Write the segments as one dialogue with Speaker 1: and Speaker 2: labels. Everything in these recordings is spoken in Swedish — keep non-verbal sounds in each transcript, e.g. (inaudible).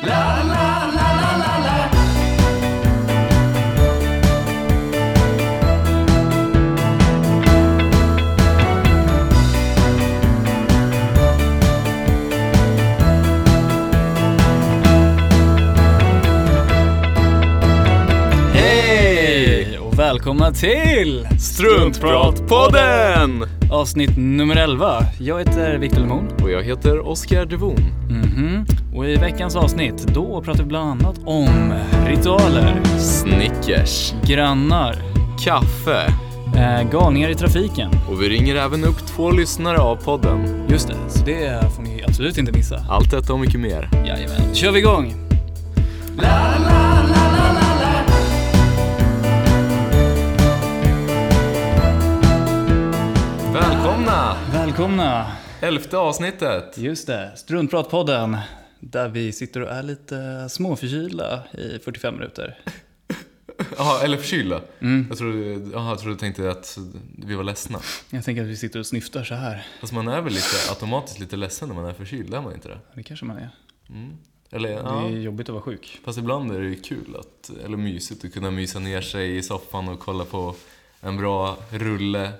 Speaker 1: Hej och välkomna till
Speaker 2: Struntpratpodden!
Speaker 1: Avsnitt nummer 11. Jag heter Viktor Lemon.
Speaker 2: Och jag heter Oskar Devon.
Speaker 1: Mhm. Och i veckans avsnitt, då pratar vi bland annat om ritualer,
Speaker 2: Snickers,
Speaker 1: grannar,
Speaker 2: kaffe
Speaker 1: eh, galningar i trafiken.
Speaker 2: och vi ringer även upp två lyssnare av podden.
Speaker 1: Just det, så det får ni absolut inte missa.
Speaker 2: Allt detta och mycket mer.
Speaker 1: Jajamän, kör vi igång!
Speaker 2: Välkomna!
Speaker 1: Välkomna!
Speaker 2: Elfte avsnittet.
Speaker 1: Just det, Struntpratpodden. Där vi sitter och är lite småförkylda i 45 minuter. (laughs)
Speaker 2: Jaha, eller förkylda.
Speaker 1: Mm.
Speaker 2: Jag, trodde, jaha, jag trodde du tänkte att vi var ledsna.
Speaker 1: Jag tänker att vi sitter och snyftar så här.
Speaker 2: Fast man är väl lite automatiskt lite ledsen när man är förkyld, är man inte det?
Speaker 1: Det kanske man är.
Speaker 2: Mm. Eller,
Speaker 1: Det
Speaker 2: ja.
Speaker 1: är jobbigt att vara sjuk.
Speaker 2: Fast ibland är det ju kul, att, eller mysigt, att kunna mysa ner sig i soffan och kolla på en bra rulle.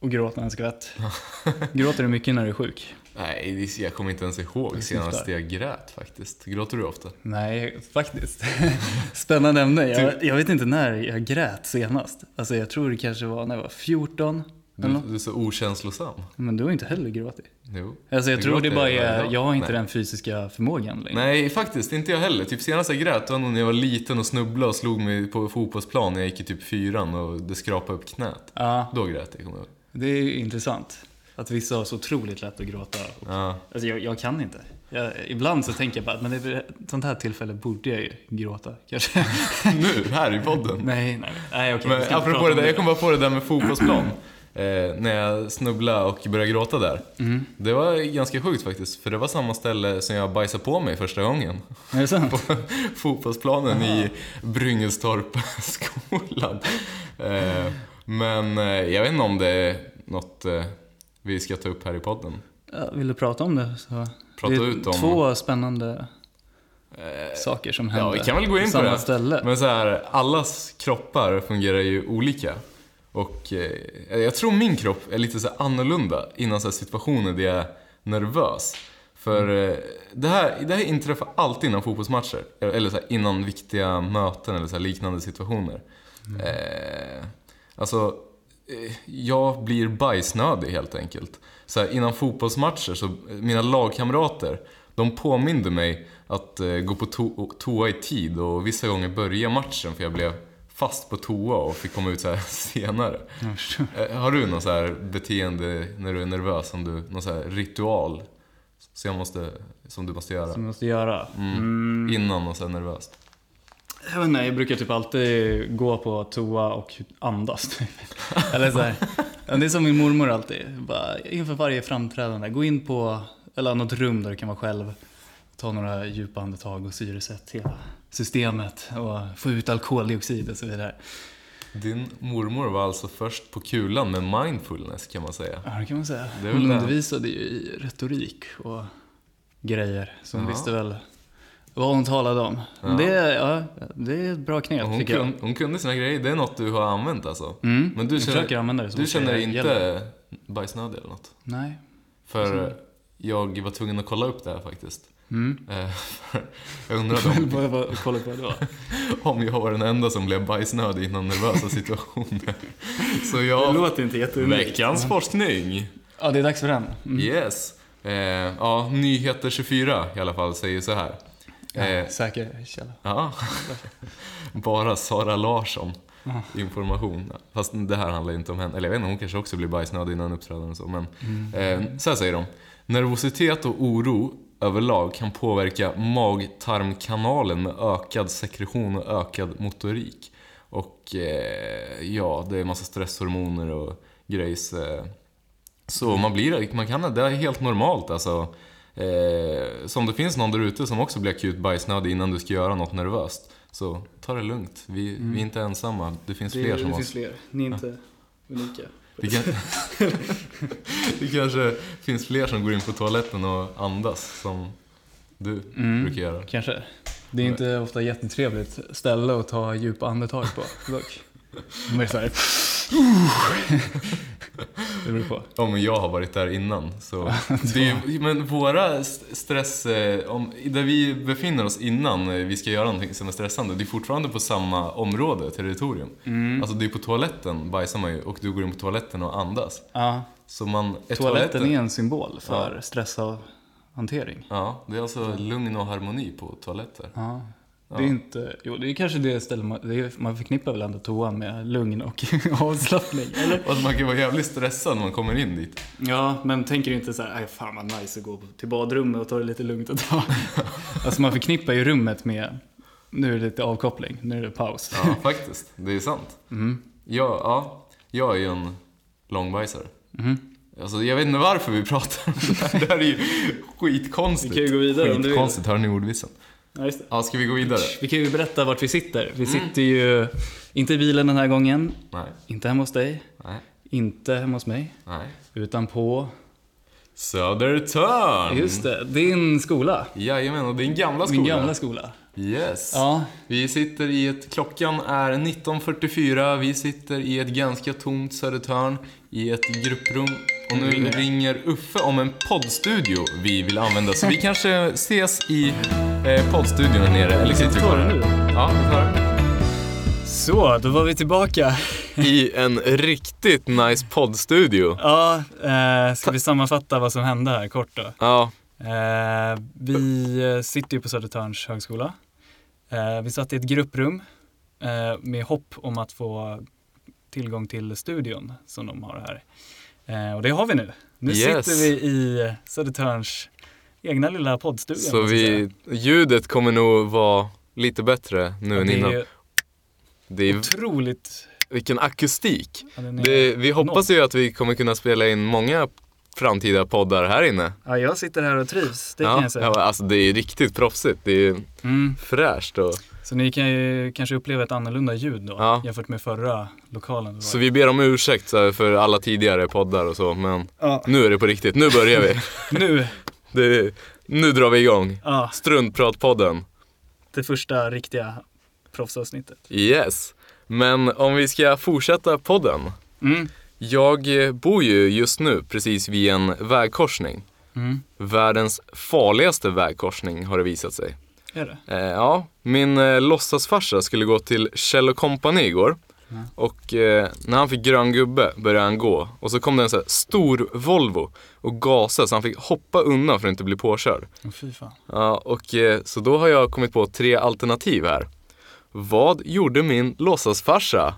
Speaker 1: Och gråta en skvätt. (laughs) Gråter du mycket när du är sjuk?
Speaker 2: Nej, jag kommer inte ens ihåg senast jag grät faktiskt. Gråter du ofta?
Speaker 1: Nej, faktiskt. (laughs) Spännande ämne. Jag, jag vet inte när jag grät senast. Alltså jag tror det kanske var när jag var 14. Eller
Speaker 2: Du, du är så okänslosam.
Speaker 1: Men du har inte heller gråtit.
Speaker 2: Jo.
Speaker 1: Alltså jag
Speaker 2: Jag
Speaker 1: tror det bara är,
Speaker 2: dag.
Speaker 1: jag har inte
Speaker 2: Nej.
Speaker 1: den fysiska förmågan längre.
Speaker 2: Nej, faktiskt inte jag heller. Typ senast jag grät var nog när jag var liten och snubblade och slog mig på fotbollsplan när jag gick i typ fyran och det skrapade upp knät.
Speaker 1: Ja,
Speaker 2: Då grät jag, kommer jag ihåg.
Speaker 1: Det är ju intressant. Att vissa har så otroligt lätt att gråta.
Speaker 2: Ja.
Speaker 1: Alltså jag, jag kan inte. Jag, ibland så tänker jag bara, men det sånt här tillfälle borde jag ju gråta. Kanske. (laughs)
Speaker 2: Nu, här i podden.
Speaker 1: nej, nej, nej vi
Speaker 2: Men apropå det där, jag kom bara på det där med fotbollsplan. Eh, när jag snubblade och började gråta där.
Speaker 1: Mm.
Speaker 2: Det var ganska sjukt faktiskt, för det var samma ställe som jag bajsade på mig första gången.
Speaker 1: Är det sant? (laughs)
Speaker 2: på fotbollsplanen i Bryngeltorpsskolan. Eh, men eh, jag vet inte om det är något eh, vi ska ta upp här i podden.
Speaker 1: Ja, vill du prata om det? Så.
Speaker 2: Prata
Speaker 1: det är
Speaker 2: ut om-
Speaker 1: två spännande
Speaker 2: Eh,
Speaker 1: saker som
Speaker 2: ja,
Speaker 1: händer
Speaker 2: vi kan väl gå in på
Speaker 1: samma
Speaker 2: det.
Speaker 1: ställe.
Speaker 2: Men så här, allas kroppar fungerar ju olika. Och eh, jag tror min kropp är lite så annorlunda innan så här situationer där jag är nervös. För eh, det, här, det här inträffar alltid innan fotbollsmatcher. Eller så här, innan viktiga möten eller så liknande situationer. Eh, alltså, eh, jag blir bajsnödig helt enkelt. Så här, innan fotbollsmatcher så, mina lagkamrater, de påminde mig att eh, gå på to- toa i tid och vissa gånger börja matchen för jag blev fast på toa och fick komma ut så (laughs) senare. Eh, har du något så här beteende när du är nervös, som du, någon så här ritual så jag måste, som du måste göra?
Speaker 1: Som jag måste göra.
Speaker 2: Mm.
Speaker 1: Mm.
Speaker 2: Innan och sen nervöst?
Speaker 1: Jag, vet inte, jag brukar typ alltid gå på toa och andas. typ. (laughs) eller så här. Det är som min mormor alltid. Bara, inför varje framträdande, gå in på eller något rum där du kan vara själv. Ta några djupa andetag och syresätt hela systemet och få ut all koldioxid och så vidare.
Speaker 2: Din mormor var alltså först på kulan med mindfulness kan man säga.
Speaker 1: Ja, det kan man säga. Hon undervisade ju i retorik och grejer. Så hon
Speaker 2: Ja.
Speaker 1: visste väl vad hon talade om.
Speaker 2: Ja.
Speaker 1: Det, är, ja, det är ett bra knep
Speaker 2: Hon,
Speaker 1: tycker jag.
Speaker 2: hon kunde sina grejer, det är något du har använt alltså?
Speaker 1: Mm.
Speaker 2: Men du känner-
Speaker 1: använda det
Speaker 2: Du känner dig
Speaker 1: det gäller.
Speaker 2: inte bajsnödig eller något?
Speaker 1: Nej.
Speaker 2: För eh, jag var tvungen att kolla upp det här faktiskt.
Speaker 1: Mm.
Speaker 2: Eh, (laughs) jag undrade (laughs) om,
Speaker 1: Kolla på det (laughs)
Speaker 2: om jag var den enda som blev bajsnödig i någon nervösa situationer. Så
Speaker 1: Det
Speaker 2: jag...
Speaker 1: låter inte jätteunikt.
Speaker 2: Veckans forskning!
Speaker 1: Ja, det är dags för den. Mm.
Speaker 2: Yes. Eh, ja, Nyheter 24 i alla fall säger så här. Eh,
Speaker 1: Ja, säker källa.
Speaker 2: Ja. (laughs) Bara Sara Larsson information. Fast det här handlar ju inte om henne. Eller jag vet inte, hon kanske också blir bajsnödig innan uppträdande och så. Men eh, så här säger de. Nervositet och oro överlag kan påverka mag-tarmkanalen med ökad sekretion och ökad motorik. Och eh, ja, det är massa stresshormoner och grejs. Eh, så man blir, man kan, det är helt normalt alltså. Eh, så om det finns någon där ute som också blir akut bajsnödig innan du ska göra något nervöst. Så ta det lugnt. Vi, vi är inte ensamma. Det finns
Speaker 1: Det,
Speaker 2: fler
Speaker 1: det
Speaker 2: som
Speaker 1: finns
Speaker 2: oss.
Speaker 1: fler. Ni är inte unika.
Speaker 2: Det, kan, (laughs) det kanske finns fler som går in på toaletten och andas som du
Speaker 1: Mm.
Speaker 2: brukar göra.
Speaker 1: Kanske. Det är inte ofta jättetrevligt ställe att ta djupa andetag på dock. (laughs) De är så här. (laughs) Det beror på.
Speaker 2: Ja, men jag har varit där innan. Så det är, men våra st- stress, eh, om, där vi befinner oss innan eh, vi ska göra någonting som är stressande, det är fortfarande på samma område, territorium.
Speaker 1: Mm.
Speaker 2: Alltså det är på toaletten bajsar man ju och du går in på toaletten och andas.
Speaker 1: Ja,
Speaker 2: Så man, är
Speaker 1: toaletten är en symbol för
Speaker 2: Ja.
Speaker 1: stressavhantering.
Speaker 2: Ja, det är alltså lugn och harmoni på toaletter.
Speaker 1: Ja. Det är inte, jo det är kanske det stället man, det är, man förknippar väl ändå toan med lugn och (laughs) avslappning, eller?
Speaker 2: Att man kan vara jävligt stressad när man kommer in dit.
Speaker 1: Ja, men tänker du inte så här, "Aj, fan vad nice att gå till badrummet och ta det lite lugnt ett tag. (laughs) alltså man förknippar ju rummet med, nu är det lite avkoppling, nu är det paus.
Speaker 2: Ja, faktiskt. Det är sant.
Speaker 1: Mm.
Speaker 2: Ja, ja, jag är ju en långbajsare.
Speaker 1: Mhm.
Speaker 2: Alltså, jag vet inte varför vi pratar om det här. Det här är ju skitkonstigt.
Speaker 1: Vi kan ju gå vidare om du vill.
Speaker 2: Skitkonstigt, hör ni ordvitsen?
Speaker 1: Ja, just det.
Speaker 2: Ja, ska vi gå vidare?
Speaker 1: Vi kan ju berätta vart vi sitter. Vi sitter ju inte i bilen den här gången,
Speaker 2: Nej,
Speaker 1: inte hemma hos dig,
Speaker 2: nej,
Speaker 1: inte hemma hos mig,
Speaker 2: nej.
Speaker 1: utan på,
Speaker 2: Södertörn!
Speaker 1: just det, din skola.
Speaker 2: Jajamän, och din gamla skola.
Speaker 1: Min gamla skola.
Speaker 2: Yes.
Speaker 1: Ja,
Speaker 2: Vi sitter i ett, klockan är 19.44, vi sitter i ett ganska tomt Södertörn i ett grupprum. Och nu
Speaker 1: Ringer
Speaker 2: ringer Uffe om en poddstudio vi vill använda. Så vi (laughs) kanske ses i eh, poddstudion här nere. Eller sitter vi kvar här? Ja, vi tar.
Speaker 1: Så, då var vi tillbaka. (laughs)
Speaker 2: I en riktigt nice poddstudio.
Speaker 1: Ja, eh, ska vi sammanfatta vad som hände här kort då?
Speaker 2: Ja,
Speaker 1: Eh, vi eh, sitter ju på Södertörns högskola. Eh, vi satt i ett grupprum eh, med hopp om att få tillgång till studion som de har här. Eh, och det har vi nu. Nu
Speaker 2: Yes.
Speaker 1: sitter vi i Södertörns egna lilla poddstudio.
Speaker 2: så vi, ljudet kommer nog vara lite bättre nu än
Speaker 1: det
Speaker 2: innan.
Speaker 1: är
Speaker 2: Det är,
Speaker 1: otroligt.
Speaker 2: vilken akustik.
Speaker 1: Ja,
Speaker 2: Det, vi hoppas
Speaker 1: noll.
Speaker 2: ju att vi kommer kunna spela in många framtida poddar här inne.
Speaker 1: Ja, jag sitter här och trivs, det
Speaker 2: ja,
Speaker 1: kan jag säga.
Speaker 2: Ja, alltså det är riktigt proffsigt. Det är
Speaker 1: Mm.
Speaker 2: fräscht. Och,
Speaker 1: Så ni kan ju kanske uppleva ett annorlunda ljud då
Speaker 2: Ja.
Speaker 1: jämfört med förra lokalen.
Speaker 2: så vi ber om ursäkt här, för alla tidigare poddar och så, men
Speaker 1: Ja,
Speaker 2: nu är det på riktigt. Nu börjar vi. (laughs)
Speaker 1: nu,
Speaker 2: Det, nu drar vi igång.
Speaker 1: ja,
Speaker 2: Struntpratpodden.
Speaker 1: det första riktiga proffsavsnittet.
Speaker 2: Yes. Men om vi ska fortsätta podden.
Speaker 1: Mm.
Speaker 2: Jag eh, bor ju just nu precis vid en vägkorsning.
Speaker 1: Mm.
Speaker 2: Världens farligaste vägkorsning har det visat sig.
Speaker 1: Är det?
Speaker 2: Eh, ja, min eh, låtsasfarsa skulle gå till Kjell Company igår.
Speaker 1: Ja.
Speaker 2: Och eh, när han fick grön gubbe började han gå. Och så kom det en så här stor Volvo och gasade så han fick hoppa undan för att inte bli påkörd.
Speaker 1: Åh fy fan.
Speaker 2: Ja, och eh, så då har jag kommit på tre alternativ här. Vad gjorde min låtsasfarsa?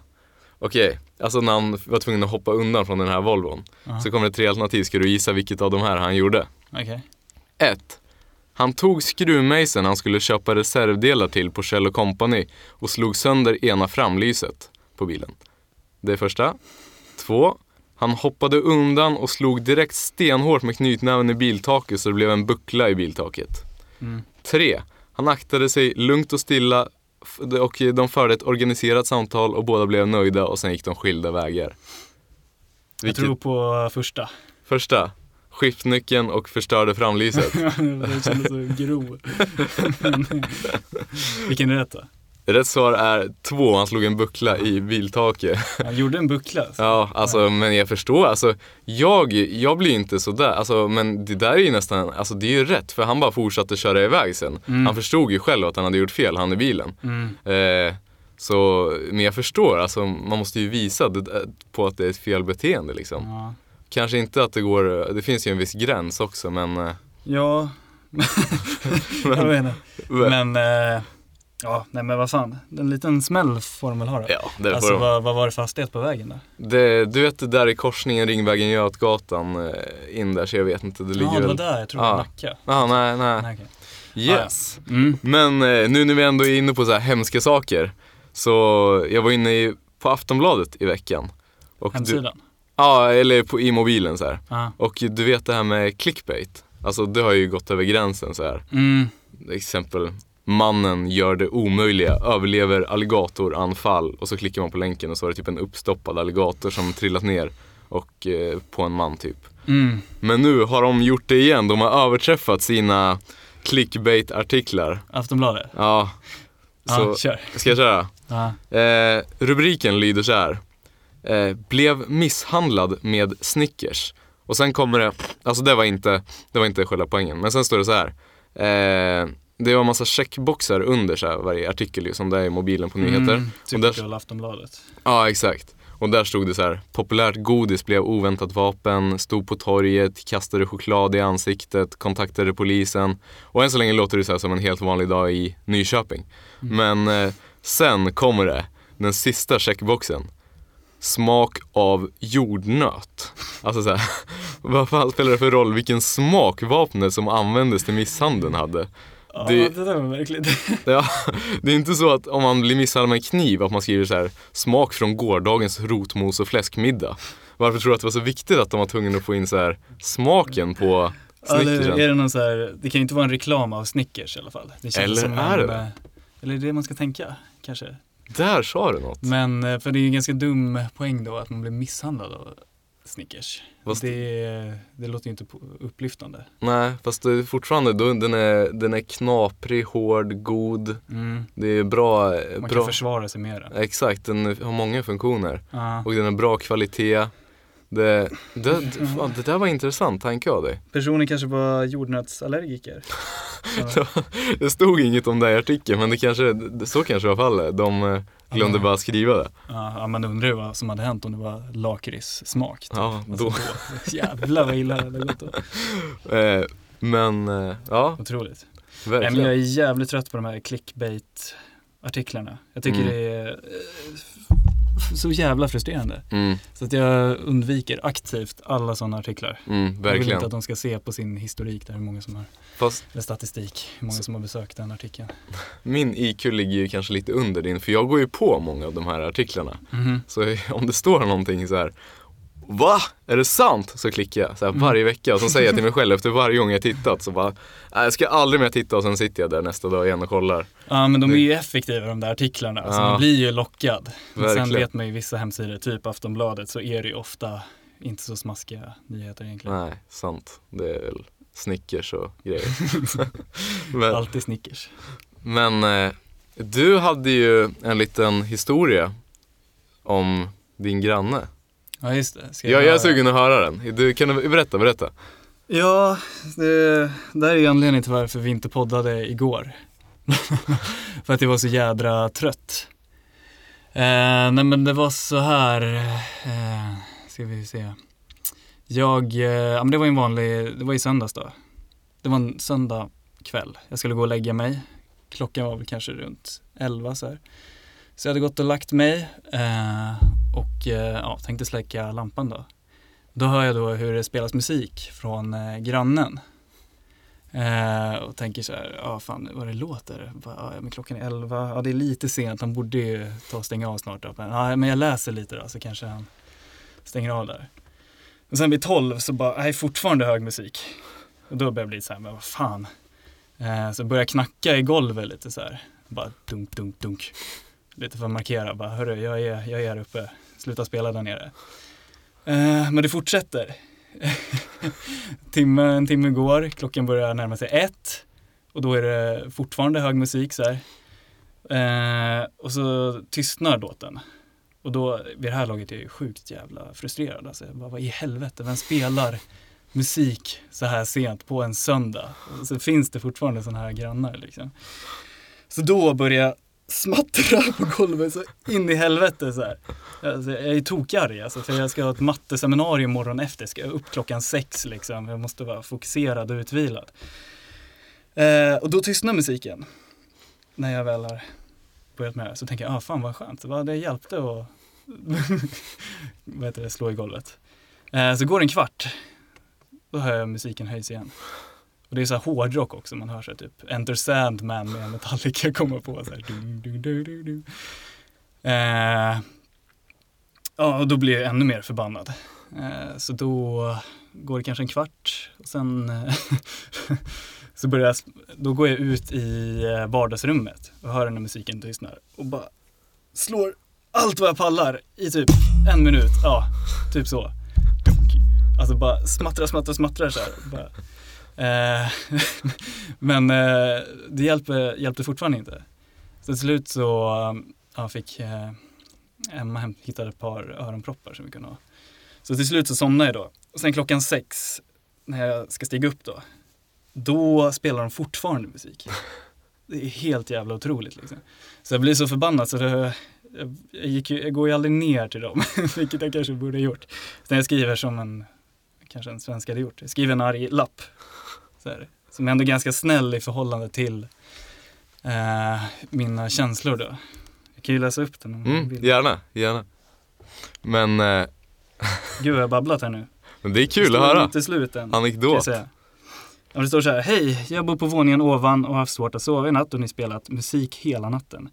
Speaker 2: Okej, alltså när han var tvungen att hoppa undan från den här Volvon.
Speaker 1: Ja.
Speaker 2: Så kommer det tre alternativ, ska du gissa vilket av de här han gjorde?
Speaker 1: Okej.
Speaker 2: 1. Han tog skruvmejseln han skulle köpa reservdelar till på Kjell Company och slog sönder ena framlyset på bilen. Det är första. 2. Han hoppade undan och slog direkt stenhårt med knytnäven i biltaket så det blev en buckla i biltaket.
Speaker 1: Mm.
Speaker 2: 3. Han aktade sig lugnt och stilla och de förde ett organiserat samtal och båda blev nöjda och sen gick de skilda vägar.
Speaker 1: Jag
Speaker 2: Vilket-
Speaker 1: tror på första.
Speaker 2: Första. Skiftnyckeln och förstörde framlyset. (laughs)
Speaker 1: det kändes så grov. (laughs) Vilken är rätt då?
Speaker 2: Rätt svar är två, han slog en buckla i biltaket.
Speaker 1: Han gjorde en buckla. alltså.
Speaker 2: Ja, alltså men jag förstår, alltså jag, jag blir inte sådär, alltså men det där är ju nästan, alltså det är ju rätt för han bara fortsatte köra iväg sen.
Speaker 1: Mm.
Speaker 2: Han förstod ju själv att han hade gjort fel, han i bilen.
Speaker 1: Mm.
Speaker 2: Eh, så, men jag förstår, alltså man måste ju visa det, på att det är ett fel beteende liksom.
Speaker 1: Ja.
Speaker 2: Kanske inte att det går, det finns ju en viss gräns också men eh,
Speaker 1: Ja. (laughs) jag vet inte. Men, eh, ja, nej men vad fan. En liten smäll får de väl ha då.
Speaker 2: Ja, det
Speaker 1: Alltså
Speaker 2: de.
Speaker 1: vad, vad var det för hastighet på vägen då?
Speaker 2: Det, du vet det där i korsningen Ringvägen Götgatan eh, in där så jag vet inte, det ligger
Speaker 1: Ja, det var där. Jag tror det
Speaker 2: Ja.
Speaker 1: var Nacka.
Speaker 2: Ah, nej, nej.
Speaker 1: Nej, okej.
Speaker 2: Yes.
Speaker 1: Mm.
Speaker 2: Men eh, nu när vi ändå är inne på så här hemska saker. Så jag var inne i, på Aftonbladet i veckan. Och du,
Speaker 1: Hemsidan?
Speaker 2: Ja, eller på, i mobilen så här.
Speaker 1: Ja.
Speaker 2: Och du vet det här med clickbait. Alltså det har ju gått över gränsen så här.
Speaker 1: Mm.
Speaker 2: Exempel, mannen gör det omöjliga, överlever alligatoranfall. Och så klickar man på länken och så var det typ en uppstoppad alligator som trillat ner. Och eh, på en man typ.
Speaker 1: Mm.
Speaker 2: Men nu har de gjort det igen. De har överträffat sina clickbait-artiklar.
Speaker 1: Aftonbladet?
Speaker 2: Ja. Så,
Speaker 1: kör.
Speaker 2: ska jag köra?
Speaker 1: Ja.
Speaker 2: Eh, rubriken lyder så här. Eh, blev misshandlad med Snickers. Och sen kommer det, alltså det var inte, det var inte själva poängen. Men sen står det så här. Eh, det var massa checkboxar under så här, varje artikel som det är i mobilen på nyheter.
Speaker 1: Mm,
Speaker 2: Och där-
Speaker 1: Aftonbladet.
Speaker 2: Ja, exakt. Och där stod det så här. Populärt godis blev oväntat vapen, stod på torget, kastade choklad i ansiktet, kontaktade polisen. Och än så länge låter det så som en helt vanlig dag i Nyköping. Men eh, sen kommer det, den sista checkboxen. Smak av jordnöt. Alltså så här, (laughs) vad fan spelar det för roll vilken smak vapnet som användes till misshandeln hade?
Speaker 1: Ja,
Speaker 2: Det-
Speaker 1: det, där var verkligen... (laughs)
Speaker 2: Ja, det är inte så att om man blir misshandlad med en kniv att man skriver så här smak från gårdagens rotmos och fläskmiddag. Varför tror du att det var så viktigt att de var tvungna att få in så här smaken på
Speaker 1: Eller
Speaker 2: snickersen?
Speaker 1: är det någon så här, det kan ju inte vara en reklam av Snickers i alla fall.
Speaker 2: Eller är det?
Speaker 1: eh, Eller är det det man ska tänka, kanske?
Speaker 2: Där sa du något.
Speaker 1: Men, eh, för det är ju en ganska dum poäng då att man blir misshandlad av Snickers.
Speaker 2: Fast-
Speaker 1: Det, det låter ju inte upplyftande.
Speaker 2: Nej, fast det är fortfarande, den, är, den är knaprig, hård, god.
Speaker 1: Mm.
Speaker 2: Det är bra.
Speaker 1: Man
Speaker 2: bra.
Speaker 1: kan försvara sig med den.
Speaker 2: Exakt, den har många funktioner.
Speaker 1: Ja.
Speaker 2: Och den har bra kvalitet. Det, det, fan, det där var intressant tanke av dig.
Speaker 1: Personen kanske var jordnötsallergiker. (laughs) Ja.
Speaker 2: Det stod inget om det i artikeln men det kanske, så kanske var fallet. De eh, glömde bara skriva det.
Speaker 1: Ja, man undrar ju vad som hade hänt om det var lakritssmak. Typ.
Speaker 2: Ja,
Speaker 1: Alltså,
Speaker 2: då. (laughs)
Speaker 1: Jävlar vad illa det hade gått då. (laughs)
Speaker 2: Eh, men eh, ja,
Speaker 1: Otroligt. Nej, men jag
Speaker 2: verkligen.
Speaker 1: är jävligt trött på de här clickbait-artiklarna. Jag tycker
Speaker 2: Mm.
Speaker 1: det är så jävla frustrerande.
Speaker 2: Mm,
Speaker 1: Så att jag undviker aktivt alla sådana artiklar.
Speaker 2: mm,
Speaker 1: Jag vill inte att de ska se på sin historik där hur många som har,
Speaker 2: Fast
Speaker 1: eller statistik, hur många som har besökt den artikeln.
Speaker 2: min IQ ligger ju kanske lite under din för jag går ju på många av de här artiklarna.
Speaker 1: Mhm.
Speaker 2: Så (laughs) om det står någonting så här. Va? Är det sant? Så klickar jag så här
Speaker 1: Mm.
Speaker 2: varje vecka och så säger jag till mig själv efter varje gång jag tittat så bara "Nej, jag ska aldrig mer titta och sen sitter jag där nästa dag igen och kollar.
Speaker 1: Ja men de är ju effektiva de där artiklarna, alltså
Speaker 2: Ja.
Speaker 1: man blir ju lockad. Men sen
Speaker 2: Verkligen.
Speaker 1: vet man ju vissa hemsidor, typ Aftonbladet, så är det ju ofta inte så smaskiga nyheter egentligen.
Speaker 2: Nej, sant. Det är väl Snickers och grejer. (laughs) men
Speaker 1: Alltid Snickers.
Speaker 2: men eh, du hade ju en liten historia om din granne.
Speaker 1: Ja just det. Ska
Speaker 2: Ja, jag är
Speaker 1: höra?
Speaker 2: sugen att höra den. Du, kan du berätta, berätta.
Speaker 1: Ja, det, det här är ju anledningen till varför vi inte poddade igår. (laughs) För att jag var så jädra trött. Eh, nej men det var så här, eh, ska vi se. Jag, eh, ja men det var ju en vanlig, det var i söndags då. Det var en söndag kväll. Jag skulle gå och lägga mig. Klockan var väl kanske runt 11 så här. Så jag hade gått och lagt mig eh, och eh, ja, tänkte släcka lampan då. Då hör jag då hur det spelas musik från eh, grannen. Eh, och tänker så här, ja fan vad det låter. Bara, ja, men klockan är 11, ja det är lite sent, han borde ju ta och stänga av snart. Då. Men, ja, men jag läser lite då så kanske han stänger av där. Och sen vid 12 så bara, nej fortfarande hög musik. Och då börjar jag bli så här, men vad fan. Eh, så börjar jag knacka i golvet lite så här. Bara dunk, dunk, dunk. Lite för att markera, bara hörru jag är, jag är här uppe, sluta spela där nere. Eh, men det fortsätter. (laughs) timme, en timme går, klockan börjar närma sig ett och då är det fortfarande hög musik så här. Eh, och så tystnar låten. Och då, vid det här laget är jag ju sjukt jävla frustrerad. Alltså, jag bara, vad i helvete, vem spelar musik så här sent på en söndag? Och så finns det fortfarande sådana här grannar liksom. Så då börjar smattrar på golvet så in i helvete så här. Alltså, jag är tokarg alltså, för jag ska ha ett matteseminarium morgon efter. Ska jag upp klockan sex liksom. Jag måste vara fokuserad och utvilad. Eh, och då tystnar musiken. När jag väl har börjat med det. Så tänker jag, ah, fan vad skönt. Vad det hjälpte att (laughs) vad heter det, slå i golvet. Eh, så går det en kvart. Då hör jag musiken höjs igen. Och det är så här hårdrock också, man hör så här typ Enter Sandman med Metallica komma på så här. Dun, dun, dun, dun, dun. Eh, ja, och då blir jag ännu mer förbannad. Eh, så då går det kanske en kvart och sen eh, (laughs) så börjar jag, då går jag ut i eh, vardagsrummet och hör den här musiken tystnar och bara slår allt vad jag pallar i typ en minut. Ja, typ så. Alltså bara smattrar, smattrar, smattrar så här. Bara. Eh, (laughs) men eh, det hjälpte, hjälpte fortfarande inte. Så till slut så eh, ja, fick eh, Emma hem, hittade ett par öronproppar som vi kunde ha. Så till slut så somnade jag då. Och sen klockan sex, när jag ska stiga upp då, då spelar de fortfarande musik. Det är helt jävla otroligt liksom. Så jag blir så förbannad så det, jag, gick ju, jag går ju aldrig ner till dem, (laughs) vilket jag kanske borde ha gjort. Sen jag skriver som en, kanske en svensk hade gjort, jag skriver en arg lapp. Så här, som är ändå ganska snäll i förhållande till eh, mina känslor då. Jag kan ju läsa upp den om
Speaker 2: mm, vill. Gärna, gärna. Men... Eh... (laughs)
Speaker 1: Gud, jag har babblat här nu.
Speaker 2: Men det är kul det att höra.
Speaker 1: inte slut än.
Speaker 2: Anekdot.
Speaker 1: Ja, det står så här, hej, jag bor på våningen ovan och har haft svårt att sova i natt och ni spelat musik hela natten.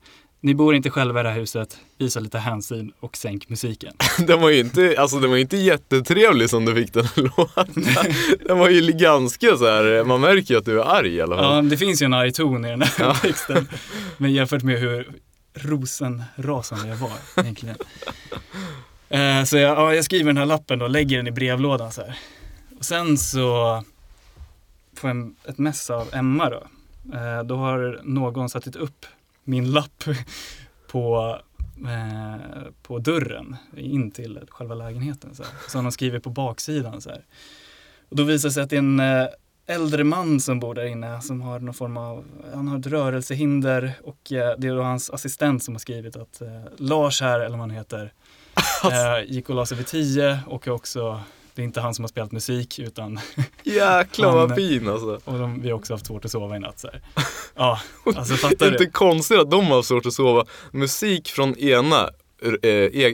Speaker 1: Ni bor inte själva i det här huset, visa lite hänsyn och sänk musiken. (laughs)
Speaker 2: den var ju inte, alltså den var inte jättetrevlig som du fick den att (laughs) låta. Den var ju ganska så här, man märker ju att du är arg i alla fall.
Speaker 1: Ja, det finns ju en arg ton i den här (laughs) ja. texten. Men jämfört med hur rosenrasande jag var egentligen. Eh, så jag, ja, jag skriver den här lappen och lägger den i brevlådan så här. Och sen så får jag ett mess av Emma då. Eh, då har någon satt upp min lapp (laughs) på, eh, på dörren in till själva lägenheten. Så, här. så har de skrivit på baksidan så här. Och då visar det sig att det är en eh, äldre man som bor där inne som har någon form av, han har ett rörelsehinder och eh, det är då hans assistent som har skrivit att eh, Lars här, eller vad han heter, (laughs) eh, gick och la sig vid tio och är också det är inte han som har spelat musik utan (laughs)
Speaker 2: Jäklar vad fin alltså.
Speaker 1: Och de, vi har också haft svårt att sova i natt så här. (laughs) Ja, alltså fattar du?
Speaker 2: Inte konstigt att de har svårt att sova. Musik från ena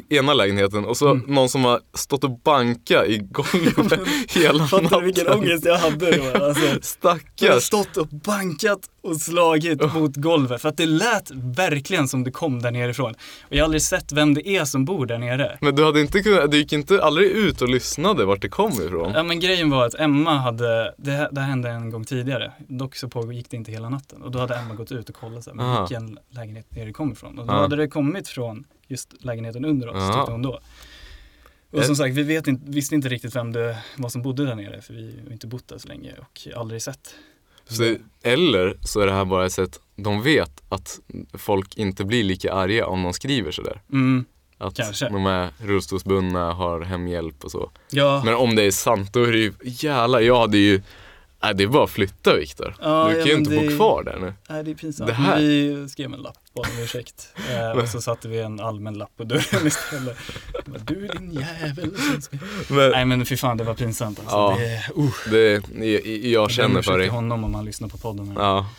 Speaker 2: ena lägenheten och så mm. någon som har stått och bankat i golvet (laughs) hela natten. Fattar
Speaker 1: du vilken ångest jag hade då? Alltså, (laughs)
Speaker 2: Stackars.
Speaker 1: Jag har stått och bankat och slagit oh. mot golvet för att det lät verkligen som det kom där nerifrån. Och jag har aldrig sett vem det är som bor där nere.
Speaker 2: Men du hade inte kunnat, du gick inte aldrig ut och lyssnade vart det kom ifrån?
Speaker 1: Ja men grejen var att Emma hade, det, det hände en gång tidigare. Dock så pågick det inte hela natten. Och då hade Emma gått ut och kollat så här, men vilken lägenhet det kom ifrån. Och då Aha. hade det kommit från just lägenheten under oss, ja. tyckte hon då. Och eh. som sagt, vi vet inte, visste inte riktigt vem det var som bodde där nere för vi har inte bott där så länge och aldrig sett.
Speaker 2: Så, eller så är det här bara ett sätt, de vet att folk inte blir lika arga om de skriver sådär.
Speaker 1: Mm,
Speaker 2: att
Speaker 1: kanske.
Speaker 2: de är rullstolsbundna, har hemhjälp och så.
Speaker 1: Ja.
Speaker 2: Men om det är sant, då är det ju, jävlar, jag hade ju Nej det är bara att flytta Viktor.
Speaker 1: Ja,
Speaker 2: du kan ju inte
Speaker 1: det...
Speaker 2: bo kvar där nu.
Speaker 1: Nej det är pinsamt. Det här... Vi skrev en lapp, bad om ursäkt. Eh, och så satte vi en allmän lapp på dörren istället. du din jävel. Men... Nej men fy fan det var pinsamt alltså.
Speaker 2: Ja, det, uh. det, jag, jag känner för dig.
Speaker 1: honom om man lyssnar på podden. Här.
Speaker 2: Ja.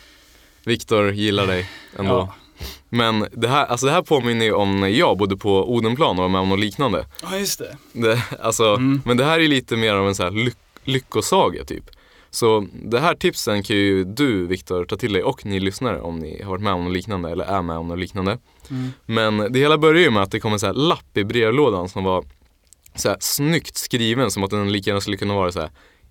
Speaker 2: Viktor gillar dig ändå. Ja. Men det här, alltså det här påminner ju om när jag bodde på Odenplan och var med om något liknande.
Speaker 1: Ja just det.
Speaker 2: det alltså, mm. Men det här är lite mer av en så här lyck lyckosaga typ. Så det här tipsen kan ju du Viktor ta till dig och ni lyssnare om ni har varit med om något liknande eller är med om något liknande.
Speaker 1: Mm.
Speaker 2: Men det hela börjar ju med att det kom en så lapp i brevlådan som var så här snyggt skriven som att den lika gärna skulle kunna vara så här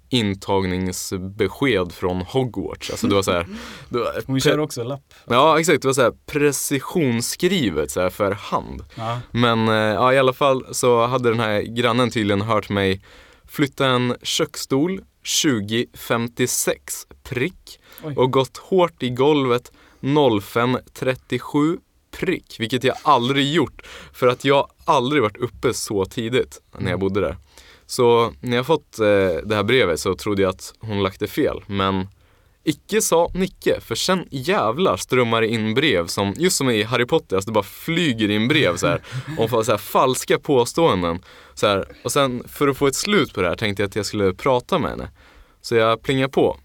Speaker 2: intagningsbesked från Hogwarts. Alltså det var så här, (laughs)
Speaker 1: det var, Hon kör också lapp.
Speaker 2: Ja exakt, det var så här precisionsskrivet så här för hand.
Speaker 1: Ja.
Speaker 2: Men eh, ja, i alla fall så hade den här grannen tydligen hört mig flytta en köksstol 2056 prick Oj. och gått hårt i golvet 0537 prick, vilket jag aldrig gjort för att jag aldrig varit uppe så tidigt när jag mm. bodde där. Så när jag fått eh, det här brevet så trodde jag att hon lagt det fel, men Icke sa Nicke, för sen jävlar strömmar det in brev som, just som i Harry Potter, alltså det bara flyger in brev så här, om så här, falska påståenden. Så här, och sen för att få ett slut på det här tänkte jag att jag skulle prata med henne. Så jag plingade på.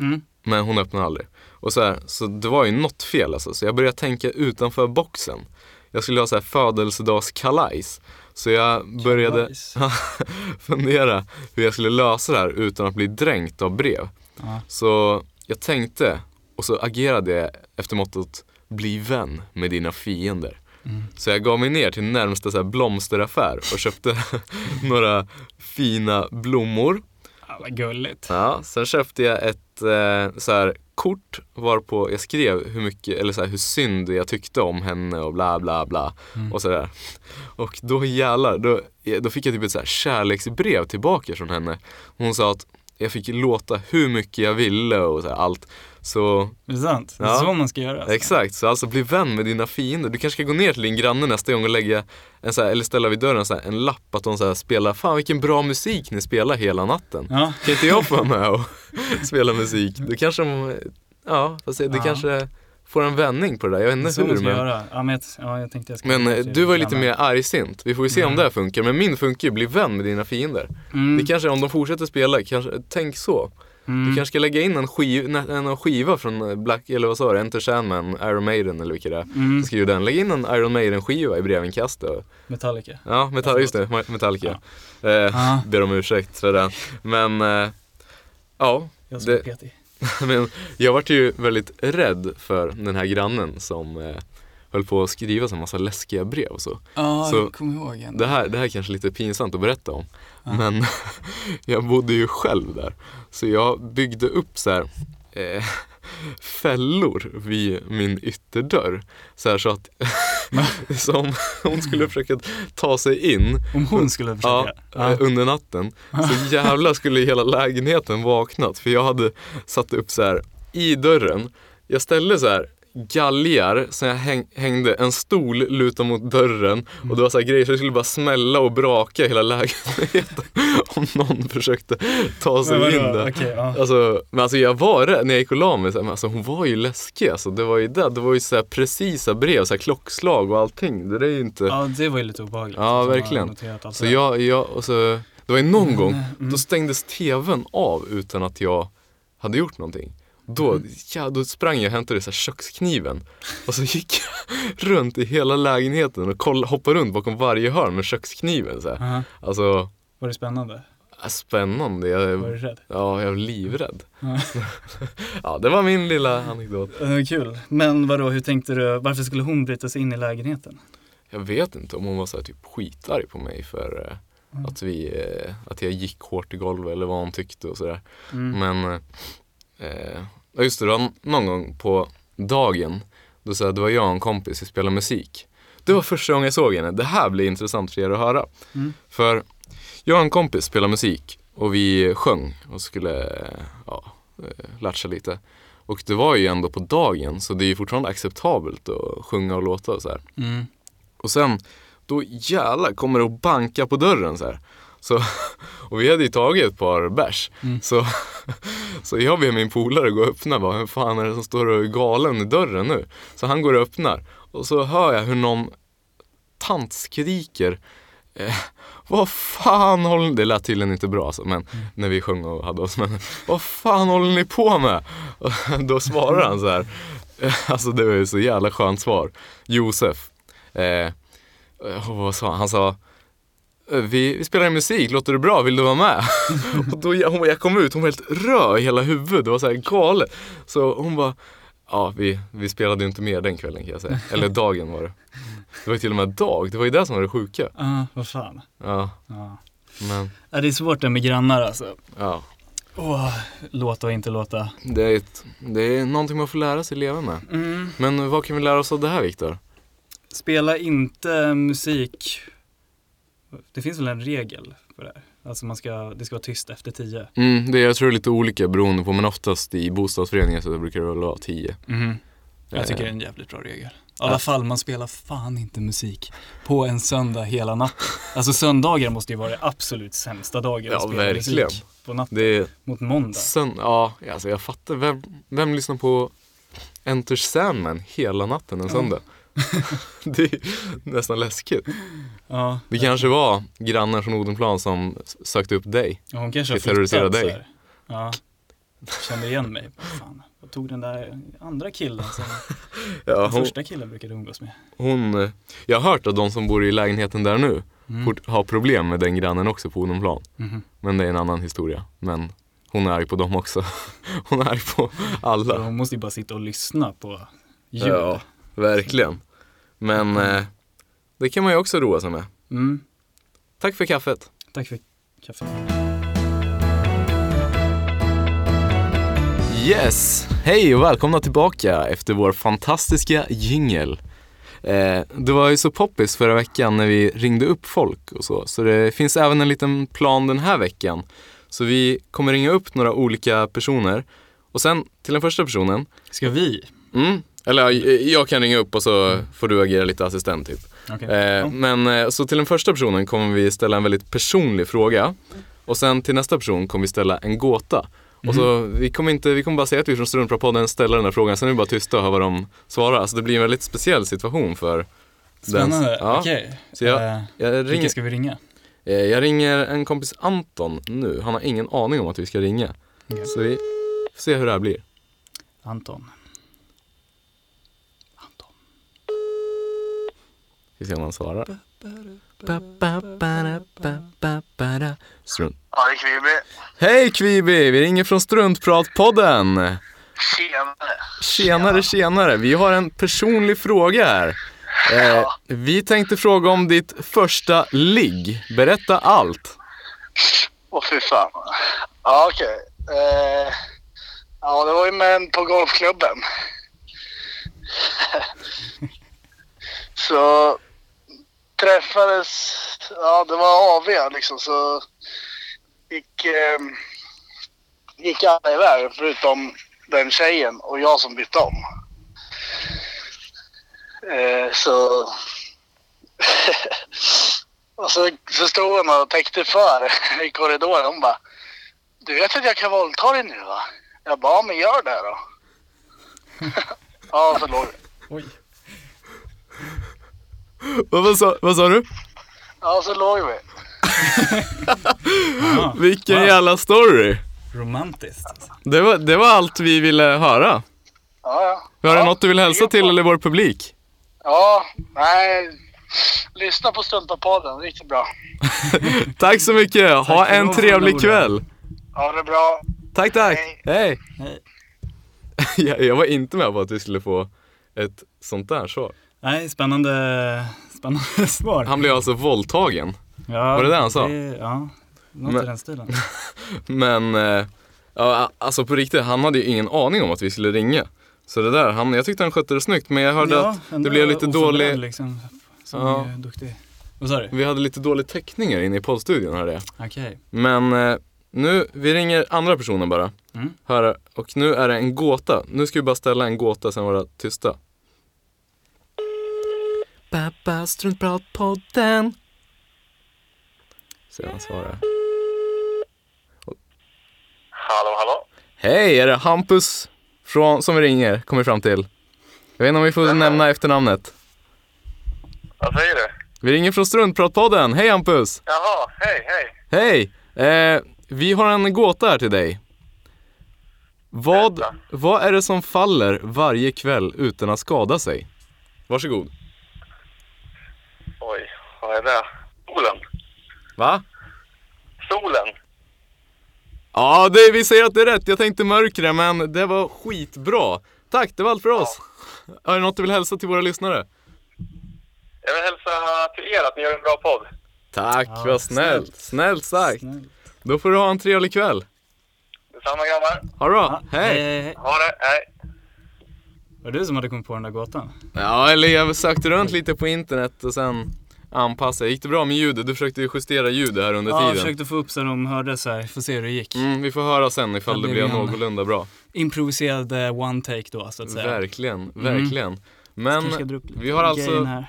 Speaker 1: Mm.
Speaker 2: Men hon öppnade aldrig. Och så, här, så det var ju något fel alltså, så jag började tänka utanför boxen. Jag skulle ha så här födelsedagskalajs. Så jag började (laughs) fundera hur jag skulle lösa det här utan att bli dränkt av brev. Så jag tänkte och så agerade jag efter mottot bli vän med dina fiender.
Speaker 1: Mm.
Speaker 2: Så jag gav mig ner till närmsta så blomsteraffär och köpte (laughs) några fina blommor.
Speaker 1: Ja, vad gulligt.
Speaker 2: Ja, sen köpte jag ett eh, så här kort varpå jag skrev hur mycket, eller så här, hur synd jag tyckte om henne och bla bla bla.
Speaker 1: Mm.
Speaker 2: Och sådär. Och då jävlar, då, då fick jag typ ett så här kärleksbrev tillbaka från henne. Hon sa att jag fick låta hur mycket jag ville och så här, allt. Så
Speaker 1: Är det sant? Det är
Speaker 2: Ja.
Speaker 1: så man ska göra. Alltså.
Speaker 2: Exakt, så alltså bli vän med dina fiender. Du kanske ska gå ner till din granne nästa gång och lägga en så här, eller ställa vid dörren så här, en lapp att de så spelar, fan vilken bra musik ni spelar hela natten.
Speaker 1: Ja,
Speaker 2: Kan inte jag få vara med och (laughs) spela musik? Då kanske de, ja, fast det
Speaker 1: Ja.
Speaker 2: kanske får en vändning på det där. Jag vet inte hur
Speaker 1: ska
Speaker 2: men,
Speaker 1: göra. Ja, men ja, jag tänkte jag ska
Speaker 2: men eh, du var ju lite mer argsint. Vi får ju se om
Speaker 1: Mm.
Speaker 2: det här funkar. Men min funkar ju, bli vän med dina fiender.
Speaker 1: Mm.
Speaker 2: Det kanske, om de fortsätter spela, kanske, tänk så.
Speaker 1: mm.
Speaker 2: Du kanske ska lägga in en, skiv, en skiva från eh, Black, eller vad sa du, Enter Sandman, Iron Maiden eller vilka det är.
Speaker 1: mm.
Speaker 2: Skriv den, lägg in en Iron Maiden skiva i brevinkastet.
Speaker 1: Metallica.
Speaker 2: Ja, Metall, just det, Metallica. Eh,
Speaker 1: Ja.
Speaker 2: ber om ursäkt för den. Men, eh, ja,
Speaker 1: Jag som är
Speaker 2: Det-
Speaker 1: petig. (laughs)
Speaker 2: men jag vart ju väldigt rädd för den här grannen som eh, höll på att skriva en massa läskiga brev och så.
Speaker 1: Ja,
Speaker 2: Så,
Speaker 1: jag kommer ihåg.
Speaker 2: Det här, det här är kanske lite pinsamt att berätta om.
Speaker 1: Ja.
Speaker 2: Men (laughs) jag bodde ju själv där. Så jag byggde upp så här, eh, fällor vid min ytterdörr. Så här så att som (laughs) hon skulle försöka ta sig in
Speaker 1: Om hon skulle
Speaker 2: ja,
Speaker 1: försöka.
Speaker 2: eh, under natten. Så (laughs) jävla skulle hela lägenheten vaknat. För jag hade satt upp så här i dörren. Jag ställde så här galgar som jag häng, hängde, en stol lutad mot dörren och det var så här grejer så det skulle bara smälla och braka i hela lägenheten (laughs) om någon försökte ta sig
Speaker 1: Men
Speaker 2: in där.
Speaker 1: Okej, ja.
Speaker 2: Alltså, men alltså jag var rädd när jag gick och la mig, så här, men alltså hon var ju läskig alltså. Det var ju det, det var ju så här precisa brev, så här klockslag och allting. Det där är ju inte...
Speaker 1: ja, det var ju lite obehagligt.
Speaker 2: Ja, verkligen. Så jag, jag, och så, det var ju någon gång,
Speaker 1: mm.
Speaker 2: då stängdes tvn av utan att jag hade gjort någonting. Då,
Speaker 1: Mm.
Speaker 2: ja, då sprang jag och hämtade så kökskniven och så gick jag (laughs) runt i hela lägenheten och koll, hoppade runt bakom varje hörn med kökskniven. Så här.
Speaker 1: Aha.
Speaker 2: Alltså,
Speaker 1: Var det spännande?
Speaker 2: spännande. Jag,
Speaker 1: Var du rädd?
Speaker 2: ja, jag var livrädd.
Speaker 1: Ja. (laughs)
Speaker 2: Ja, det var min lilla anekdot.
Speaker 1: Uh, kul. Men vadå, hur tänkte du? Varför skulle hon bryta sig in i lägenheten?
Speaker 2: Jag vet inte om hon var så här, typ skitarg på mig för eh,
Speaker 1: Mm.
Speaker 2: att, vi, eh, att jag gick hårt i golvet eller vad hon tyckte och sådär.
Speaker 1: Mm.
Speaker 2: Men, eh, ja, just det, det var någon gång på dagen, då sa jag, det var jag och en kompis, vi spelade musik. Det var första gången jag såg henne. Det här blir intressant för er att höra.
Speaker 1: Mm.
Speaker 2: För jag och en kompis spelade musik och vi sjöng och skulle ja, eh, latcha lite. Och det var ju ändå på dagen så det är ju fortfarande acceptabelt att sjunga och låta och så här.
Speaker 1: Mm.
Speaker 2: Och sen, då jävlar kommer det att banka på dörren så här. Så, och vi hade ju tagit ett par bärs.
Speaker 1: Mm.
Speaker 2: Så, så jag ber min polare gå och öppna. Bara, Vem fan är det som står och är galen i dörren nu? Så han går och öppnar. Och så hör jag hur någon tant skriker. Eh, vad fan håller ni... Det lät tydligen inte bra alltså, men när vi sjöng och hade oss. Men vad fan håller ni på med? Och (laughs) då svarar han så här. Eh, (laughs) Alltså det var ju så jävla skönt svar. Josef. Eh, och vad sa han? Han sa "Eh, vi, vi spelar musik, låter det bra? Vill du vara med? (laughs) och då jag, hon, jag kom ut, hon var helt röd i hela huvudet, det var så här galet. Så hon bara, ja vi, vi spelade ju inte mer den kvällen kan jag säga. Eller (laughs) dagen var det. Det var ju till och med dag, det var ju det som var det sjuka.
Speaker 1: Ja, vad fan.
Speaker 2: Ja,
Speaker 1: Ja.
Speaker 2: men
Speaker 1: Ja, det är svårt det med grannar alltså.
Speaker 2: ja.
Speaker 1: Åh, låta och inte låta.
Speaker 2: Det är, ett, det är någonting man får lära sig leva med.
Speaker 1: Mm.
Speaker 2: Men vad kan vi lära oss av det här Viktor?
Speaker 1: Spela inte musik. Det finns väl en regel för det här? Alltså man ska, det ska vara tyst efter tio.
Speaker 2: Mm, det, jag tror det är lite olika beroende på, men oftast i bostadsföreningar så brukar det väl vara tio.
Speaker 1: Jag tycker det är
Speaker 2: Eh,
Speaker 1: en jävligt bra regel. I alla fall, man spelar fan inte musik på en söndag hela natten. Alltså söndagar måste ju vara det absolut sämsta dagen
Speaker 2: Ja,
Speaker 1: att spela
Speaker 2: verkligen.
Speaker 1: musik på natten.
Speaker 2: Det är
Speaker 1: Mot måndag.
Speaker 2: Sen, ja, alltså jag fattar. Vem, vem lyssnar på Enter Sandman hela natten en
Speaker 1: Ja.
Speaker 2: söndag? (laughs) det är nästan läskigt.
Speaker 1: Ja,
Speaker 2: Det kanske var grannar från Odenplan som sökte upp dig.
Speaker 1: ja, hon kanske har
Speaker 2: terrorisera
Speaker 1: flyttat
Speaker 2: dig.
Speaker 1: här. Ja. Kände igen mig. Fan, jag tog den där andra killen som (laughs)
Speaker 2: Ja,
Speaker 1: den
Speaker 2: hon,
Speaker 1: första killen brukade umgås med.
Speaker 2: hon, eh, jag har hört att de som bor i lägenheten där nu
Speaker 1: Mm.
Speaker 2: har problem med den grannen också på Odenplan.
Speaker 1: Mhm.
Speaker 2: Men det är en annan historia. Men hon är arg på dem också. (laughs) Hon är arg på alla.
Speaker 1: hon måste ju bara sitta och lyssna på ljud.
Speaker 2: Ja, verkligen. Men eh, det kan man ju också roa sig med.
Speaker 1: Mm.
Speaker 2: Tack för kaffet.
Speaker 1: Tack för kaffet.
Speaker 2: Yes! Hej och välkomna tillbaka efter vår fantastiska jingel. Eh, det var ju så poppis förra veckan när vi ringde upp folk och så, så det finns även en liten plan den här veckan. Så vi kommer ringa upp några olika personer och sen till den första personen,
Speaker 1: Ska vi?
Speaker 2: mm, eller ja, jag kan ringa upp och så får du agera lite assistent typ.
Speaker 1: Okej.
Speaker 2: Eh. Men eh, så till den första personen kommer vi ställa en väldigt personlig fråga och sen till nästa person kommer vi ställa en gåta. Och så,
Speaker 1: Mhm.
Speaker 2: vi, kommer inte, vi kommer bara säga att vi från Struntpratpodden ställer den här frågan, sen är vi bara tysta och hör vad de svarar. Alltså det blir en väldigt speciell situation för den.
Speaker 1: Spännande.
Speaker 2: Ja.
Speaker 1: Okej.
Speaker 2: Så jag,
Speaker 1: Eh,
Speaker 2: jag, ringer,
Speaker 1: Vilka ska vi ringa?
Speaker 2: eh, jag ringer en kompis Anton nu, han har ingen aning om att vi ska ringa.
Speaker 1: Okej.
Speaker 2: Så vi får se hur det här blir.
Speaker 1: Anton.
Speaker 2: Vi ser om han svarar. Strunt.
Speaker 3: Ja, det är Kvibi.
Speaker 2: Hej Kvibi, vi ringer från Struntpratpodden.
Speaker 3: Tjenare.
Speaker 2: Tjenare, tjenare. Vi har en personlig fråga här. Eh, vi tänkte fråga om ditt första ligg. Berätta allt.
Speaker 3: Åh fy fan. Ja, okej. Eh, ja, det var ju med en på golfklubben. (laughs) så träffades, ja det var AV liksom så gick, eh, gick alla iväg förutom den tjejen och jag som bytte om. Eh, så (laughs) Och så, så stod hon och täckte för (laughs) i korridoren. Hon bara, du vet att jag kan våldta dig nu va? Jag bara, ja men gör det då. (laughs) ja, så låg.
Speaker 1: Oj.
Speaker 2: Vad, vad, sa, vad sa du?
Speaker 3: Ja, så låg vi. (laughs)
Speaker 2: Vilken
Speaker 1: Wow.
Speaker 2: jävla story.
Speaker 1: romantiskt. Alltså.
Speaker 2: Det var, det var allt vi ville höra.
Speaker 3: Ja, ja.
Speaker 2: Har du
Speaker 3: ja,
Speaker 2: något du vill hälsa till eller vår publik?
Speaker 3: Ja, nej. Lyssna på Stunta-podden, riktigt bra. (laughs)
Speaker 2: Tack så mycket. Ha
Speaker 1: för
Speaker 2: en trevlig kväll.
Speaker 3: Ha det bra.
Speaker 2: Tack, tack.
Speaker 3: Hej.
Speaker 2: Hej.
Speaker 1: Hej. (laughs)
Speaker 2: jag, jag var inte med på att vi skulle få ett sånt där svar.
Speaker 1: Nej, spännande, spännande (laughs) svar.
Speaker 2: Han blev alltså våldtagen.
Speaker 1: ja,
Speaker 2: var det det han sa?
Speaker 1: ja, något
Speaker 2: Men-
Speaker 1: i den stilen. (laughs)
Speaker 2: Men, eh, ja, alltså på riktigt, han hade ju ingen aning om att vi skulle ringa. Så det där, han, jag tyckte han skötte det snyggt, men jag hörde att
Speaker 1: ändå
Speaker 2: det blev lite dålig,
Speaker 1: Liksom, som
Speaker 2: Ja.
Speaker 1: är duktig. Vad sa du?
Speaker 2: vi hade lite dålig täckning här inne i poddstudion hörde jag.
Speaker 1: Okej.
Speaker 2: Men eh, nu, vi ringer andra personen bara.
Speaker 1: Mm.
Speaker 2: Här, och nu är det en gåta. Nu ska vi bara ställa en gåta sen vara tysta. Pappa struntpratpodden. Vad han svarar.
Speaker 3: Hallå, hallå.
Speaker 2: Hej, är det Hampus från, som vi ringer? Kommer vi fram till. Jag vet inte om vi får nämna efternamnet.
Speaker 3: Vad säger du?
Speaker 2: Vi ringer från Struntpratpodden. Hej Hampus!
Speaker 3: Jaha, hej, hej.
Speaker 2: Hej! Eh, vi har en gåta här till dig. Vad, vad är det som faller varje kväll utan att skada sig? Varsågod.
Speaker 3: Vad är det? Solen.
Speaker 2: Va?
Speaker 3: Solen.
Speaker 2: Ja, det, vi säger att det är rätt. Jag tänkte mörkre, men det var skitbra. Tack, det var allt för oss. Har du något du vill hälsa till våra lyssnare?
Speaker 3: Jag vill hälsa till er att ni gör en bra podd.
Speaker 2: Tack,
Speaker 1: Ja,
Speaker 2: vad snällt. Snällt sagt.
Speaker 1: Snäll.
Speaker 2: Då får du ha en trevlig kväll.
Speaker 3: Detsamma grabbar.
Speaker 2: Ha det bra.
Speaker 1: Ja,
Speaker 2: Hej.
Speaker 1: hej, hej.
Speaker 3: Ha det, hej.
Speaker 1: Var det du som hade kommit på den där gåtan?
Speaker 2: Ja, eller jag sökte runt lite på internet och sen anpassade. Gick det bra med ljudet? Du försökte ju justera ljudet här under
Speaker 1: Ja, jag
Speaker 2: tiden.
Speaker 1: försökte få upp så de hördes här. Får se hur det gick.
Speaker 2: Mm, vi får höra sen ifall
Speaker 1: Ja,
Speaker 2: det
Speaker 1: det
Speaker 2: blev någorlunda bra.
Speaker 1: Improviserad eh, one take då så att säga.
Speaker 2: Verkligen, verkligen. Men
Speaker 1: ska dra upp lite
Speaker 2: vi har alltså,
Speaker 1: här.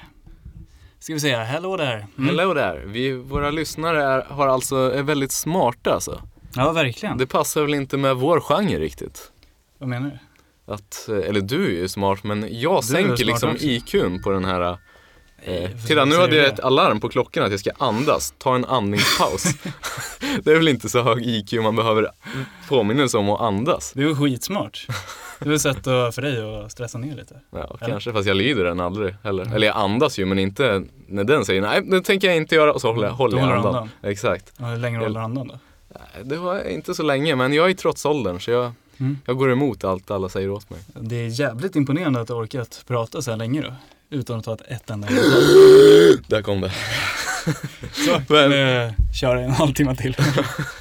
Speaker 1: Ska vi se, hello där. Mm.
Speaker 2: hello där. Vi, våra lyssnare är, har alltså, är väldigt smarta alltså.
Speaker 1: Ja, verkligen.
Speaker 2: Det passar väl inte med vår genre riktigt.
Speaker 1: Vad menar du?
Speaker 2: Att, eh, eller du är ju smart, men jag
Speaker 1: är
Speaker 2: sänker liksom
Speaker 1: också.
Speaker 2: IQn på den här Eh,
Speaker 1: Varför
Speaker 2: titta, nu hade
Speaker 1: du
Speaker 2: jag ett alarm på klockan att jag ska andas. Ta en andningspaus. (laughs) det är väl inte så hög IQ man behöver påminnelse om att andas.
Speaker 1: Det är ju skitsmart. Det är ett sätt för dig att stressa ner lite.
Speaker 2: Ja,
Speaker 1: Eller?
Speaker 2: kanske, fast jag lyder den aldrig heller. Eller jag andas ju, men inte när den säger nej, det tänker jag inte göra. Och så håller jag, håller jag
Speaker 1: du
Speaker 2: andan.
Speaker 1: andan.
Speaker 2: Exakt.
Speaker 1: Ja, hur länge håller andan då?
Speaker 2: Nej, Det var inte så länge, men jag är i trotsåldern så jag,
Speaker 1: Mm.
Speaker 2: jag går emot allt alla säger åt mig.
Speaker 1: Det är jävligt imponerande att du orkat prata så här länge då. Utan att ta ett, ett enda. (gasps)
Speaker 2: Där kom det. (laughs)
Speaker 1: Så,
Speaker 2: Men-
Speaker 1: men, kör en halvtimme till.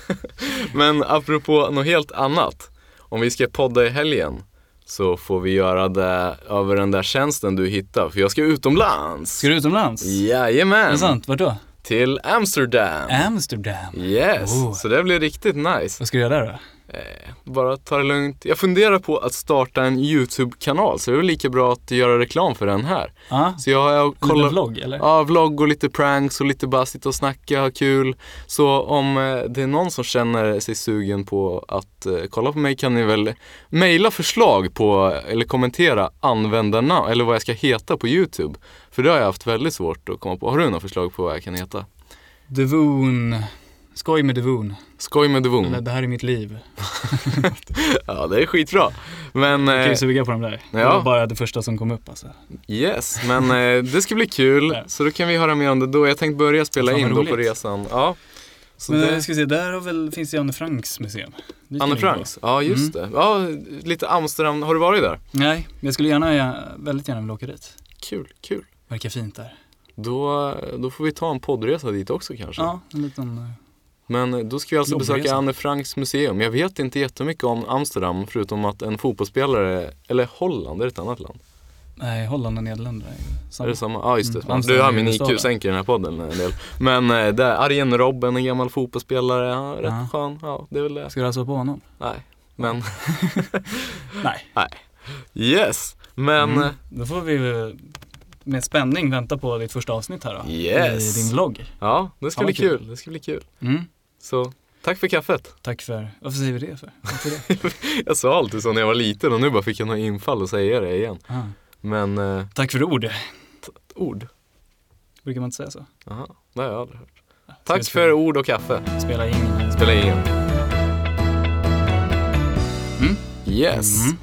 Speaker 1: (laughs)
Speaker 2: Men apropå något helt annat. Om vi ska podda i helgen så får vi göra det över den där tjänsten du hittar. För jag ska utomlands.
Speaker 1: Ska du utomlands? Är
Speaker 2: Jajamän.
Speaker 1: det sant? Vart då?
Speaker 2: till Amsterdam.
Speaker 1: Amsterdam.
Speaker 2: Yes,
Speaker 1: Oh.
Speaker 2: så det blir riktigt nice.
Speaker 1: Vad ska du göra där då?
Speaker 2: Eh, bara ta det lugnt. Jag funderar på att starta en YouTube-kanal så det är väl lika bra att göra reklam för den här.
Speaker 1: Ja,
Speaker 2: Så jag har
Speaker 1: kollar...
Speaker 2: kollat
Speaker 1: vlogg eller?
Speaker 2: Ja, vlogg och lite pranks och lite bara sitta och snacka, ha kul. Så om eh, det är någon som känner sig sugen på att eh, kolla på mig kan ni väl mejla förslag på, eller kommentera användarnamn, eller vad jag ska heta på YouTube. För det har jag haft väldigt svårt att komma på. Har du några förslag på vad jag kan heta?
Speaker 1: Devon. Skoj med Devon.
Speaker 2: Skoj med Devon.
Speaker 1: det här är mitt liv. (laughs)
Speaker 2: Ja, det är skitbra. Men
Speaker 1: Jag kan ju
Speaker 2: eh,
Speaker 1: suga på de där. Det
Speaker 2: ja.
Speaker 1: var bara det första som kom upp alltså.
Speaker 2: yes, men eh, det ska bli kul. Så då kan vi höra mer om det då. Jag tänkte börja spela in då på resan. Ja. Så
Speaker 1: Men
Speaker 2: det...
Speaker 1: ska vi se, där har väl, finns det Anne Franks museum.
Speaker 2: Anne. Franks, ja just det. Ja, lite Amsterdam, har du varit där?
Speaker 1: Nej, jag skulle gärna, väldigt gärna vilja åka dit.
Speaker 2: Kul, kul.
Speaker 1: Verkar fint där.
Speaker 2: Då, då får vi ta en poddresa dit också kanske.
Speaker 1: Ja, en liten...
Speaker 2: Men då ska vi alltså
Speaker 1: Jobbresa.
Speaker 2: besöka Anne Franks museum. Jag vet inte jättemycket om Amsterdam förutom att en fotbollsspelare, eller Holland, är det ett annat land?
Speaker 1: Nej, Holland och Nederländerna är samma.
Speaker 2: Är det samma? Ja just det,
Speaker 1: Mm,
Speaker 2: du har
Speaker 1: är
Speaker 2: min
Speaker 1: huvudstaden.
Speaker 2: IQ-sänker i den här podden en del. Men eh, där, Arjen Robben, en gammal fotbollsspelare, ja, rätt
Speaker 1: Ja.
Speaker 2: skön. Ja, det är väl det.
Speaker 1: Ska du alltså på honom?
Speaker 2: Nej, men (laughs)
Speaker 1: Nej.
Speaker 2: yes. Men
Speaker 1: Mm. Då får vi med spänning vänta på ditt första avsnitt här då.
Speaker 2: Yes.
Speaker 1: I din vlogg.
Speaker 2: ja, det ska
Speaker 1: Fan,
Speaker 2: bli
Speaker 1: kul.
Speaker 2: kul. Det ska bli kul.
Speaker 1: Mm.
Speaker 2: Så tack för kaffet.
Speaker 1: Tack för, varför säger vi det för? Det? (laughs)
Speaker 2: Jag sa alltid så när jag var liten och nu bara fick jag något infall och säga det igen.
Speaker 1: Ah.
Speaker 2: Men eh,
Speaker 1: Tack för ord.
Speaker 2: ord,
Speaker 1: Brukar man inte säga så?
Speaker 2: Jaha, det har jag aldrig hört.
Speaker 1: Ska vi
Speaker 2: Tack
Speaker 1: spela-
Speaker 2: för ord och kaffe.
Speaker 1: Spela ingen.
Speaker 2: Spela ingen.
Speaker 1: Mm.
Speaker 2: Yes.
Speaker 1: Mm.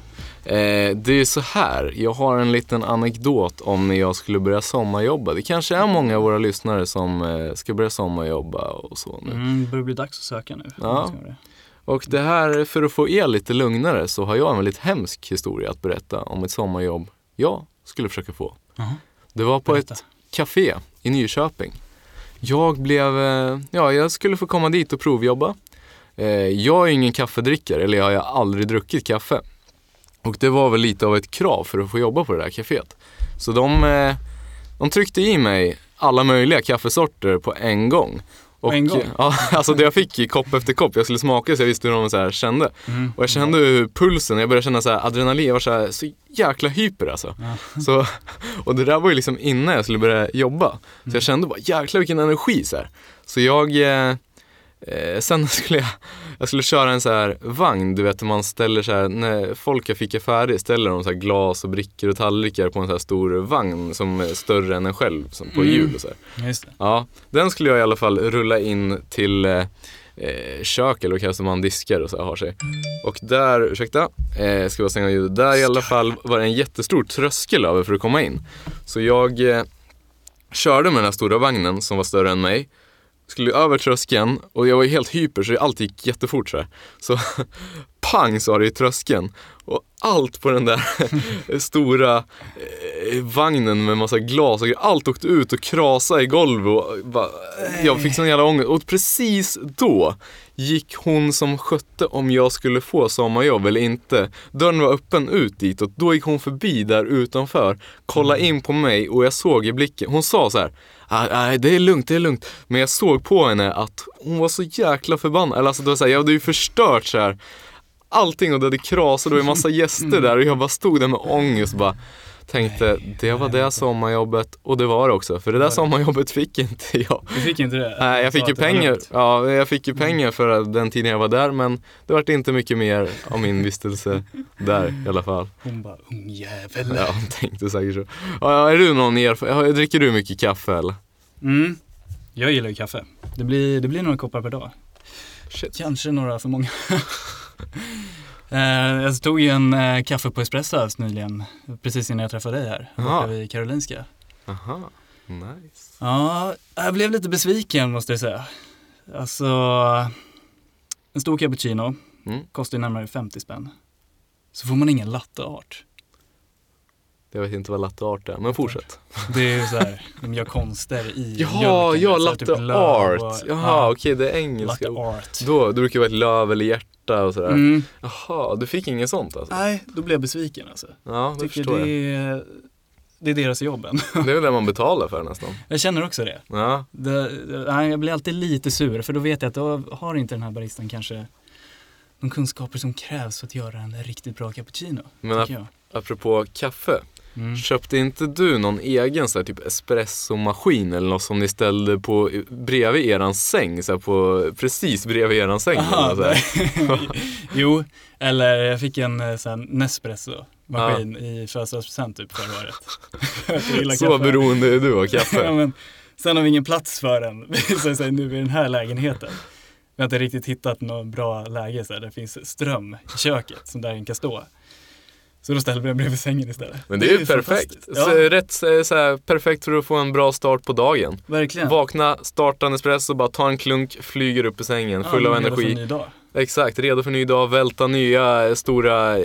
Speaker 2: Eh, det är så här, jag har en liten anekdot om när jag skulle börja sommarjobba. Det kanske är många av våra lyssnare som eh, ska börja sommarjobba och så nu.
Speaker 1: Mm, det börjar bli dags att söka nu.
Speaker 2: Ja. Och det här, för att få er lite lugnare så har jag en väldigt hemsk historia att berätta om ett sommarjobb jag skulle försöka få.
Speaker 1: Jaha.
Speaker 2: Det var på
Speaker 1: Berätta.
Speaker 2: ett café i Nyköping. Jag blev, eh, ja jag skulle få komma dit och provjobba. Eh, Jag är ingen kaffedrickare, eller jag har aldrig druckit kaffe. Och det var väl lite av ett krav för att få jobba på det där kaféet. Så de, eh, de tryckte i mig alla möjliga kaffesorter på en gång.
Speaker 1: På en gång? (laughs)
Speaker 2: Ja, alltså det jag fick i kopp efter kopp. Jag skulle smaka så jag visste hur de så kände.
Speaker 1: Mm.
Speaker 2: Och jag kände hur pulsen, jag började känna så här adrenalin, jag var så, här, så jäkla hyper alltså.
Speaker 1: Ja.
Speaker 2: Så, och det där var ju liksom innan jag skulle börja jobba. Så
Speaker 1: Mm.
Speaker 2: jag kände bara jäklar vilken energi så här. Så jag, eh, eh, sen (laughs) skulle jag, jag skulle köra en så här vagn, du vet man ställer så här, när folk har fikat färdigt ställer de så glas och brickor och tallrikar på en så här stor vagn som är större än en själv, som på
Speaker 1: Mm.
Speaker 2: hjul och så här. Ja, den skulle jag i alla fall rulla in till eh, eh, kök eller vad det, man diskar och så här har sig. Och där, ursäkta, eh, ska jag stänga ljudet. Där i alla fall var det en jättestor tröskel över för att komma in. Så jag eh, körde med den här stora vagnen som var större än mig. Skulle över tröskeln och jag var ju helt hyper så allt gick jättefort så här. Så (laughs) pang sa det i tröskeln. Och allt på den där (laughs) stora eh, vagnen med massa glas och grejer, allt åkte ut och krasade i golvet och bara, jag fick sån jävla ångest. Och precis då gick hon som skötte om jag skulle få sommarjobb eller inte. Dörren var öppen ut dit och då gick hon förbi där utanför, kollade in på mig och jag såg i blicken, hon sa så här. Nej, det är lugnt, det är lugnt. Men jag såg på henne att hon var så jäkla förbannad. Eller alltså, det var så här, jag hade ju förstört så här allting och det hade krasat och det var en massa gäster där och jag bara stod där med ångest bara tänkte, det var det sommarjobbet och det var det också. För det där sommarjobbet fick inte jag.
Speaker 1: Du fick inte det?
Speaker 2: Nej, jag fick ju pengar. Ja, jag fick ju pengar för den tiden jag var där men det vart inte mycket mer av min vistelse där i alla fall.
Speaker 1: Hon bara, ungjävel.
Speaker 2: Ja, hon tänkte säkert så. Ja, är du någon erfarenhet? Dricker du mycket kaffe eller?
Speaker 1: Mm. Jag gillar ju kaffe. Det blir, det blir några koppar per dag.
Speaker 2: Shit.
Speaker 1: Kanske några för många. (laughs) Eh, jag tog ju en eh, kaffe på Espresso House nyligen, precis innan jag träffade dig här, borta vid Karolinska.
Speaker 2: Aha, nice.
Speaker 1: Ja, jag blev lite besviken måste jag säga. Alltså, en stor cappuccino
Speaker 2: Mm.
Speaker 1: kostar ju närmare 50 spänn. Så får man ingen latte art.
Speaker 2: Jag vet inte vad latte art är, men fortsätt. (laughs)
Speaker 1: Det är ju så här, de gör konster i
Speaker 2: ja,
Speaker 1: här,
Speaker 2: latte
Speaker 1: typ löv
Speaker 2: art.
Speaker 1: och-
Speaker 2: Jaha,
Speaker 1: ja,
Speaker 2: okej, det är engelska
Speaker 1: Latte art.
Speaker 2: Då, då brukar det vara ett löv eller hjärta och sådär.
Speaker 1: Mm.
Speaker 2: Jaha, du fick inget sånt alltså?
Speaker 1: Nej, då blev jag besviken alltså.
Speaker 2: Ja, det
Speaker 1: Tycker
Speaker 2: förstår jag.
Speaker 1: det är det är deras jobben. (laughs)
Speaker 2: Det är väl det man betalar för nästan.
Speaker 1: Jag känner också det.
Speaker 2: Ja,
Speaker 1: det, nej, jag blir alltid lite sur för då vet jag att då har inte den här baristan kanske de kunskaper som krävs för att göra en riktigt bra cappuccino.
Speaker 2: Men
Speaker 1: tycker jag.
Speaker 2: apropå kaffe.
Speaker 1: Mm.
Speaker 2: Köpte inte du någon egen så här, typ espressomaskin eller något som ni ställde på bredvid eran säng? Så här, på, precis bredvid eran säng?
Speaker 1: Aha,
Speaker 2: eller så (laughs)
Speaker 1: jo, eller jag fick en eh, sån här Nespresso-maskin i födelsedagspresent typ förra året. (laughs)
Speaker 2: Så beroende är du av (laughs)
Speaker 1: ja,
Speaker 2: kaffe.
Speaker 1: men, sen har vi ingen plats för den så, så, nu i den här lägenheten. Vi har inte riktigt hittat något bra läge så här, det finns ström i köket som där den kan stå. Så då ställde vi den bredvid sängen istället.
Speaker 2: Men det är ju perfekt.
Speaker 1: fantastiskt.
Speaker 2: Så,
Speaker 1: Ja,
Speaker 2: rätt, så, här, perfekt för att få en bra start på dagen.
Speaker 1: verkligen.
Speaker 2: Vakna, starta en espresso, bara ta en klunk, flyger upp i sängen, full
Speaker 1: Ja,
Speaker 2: av
Speaker 1: redo för en
Speaker 2: energi.
Speaker 1: ny dag.
Speaker 2: Exakt, redo för ny dag, välta nya eh, stora eh,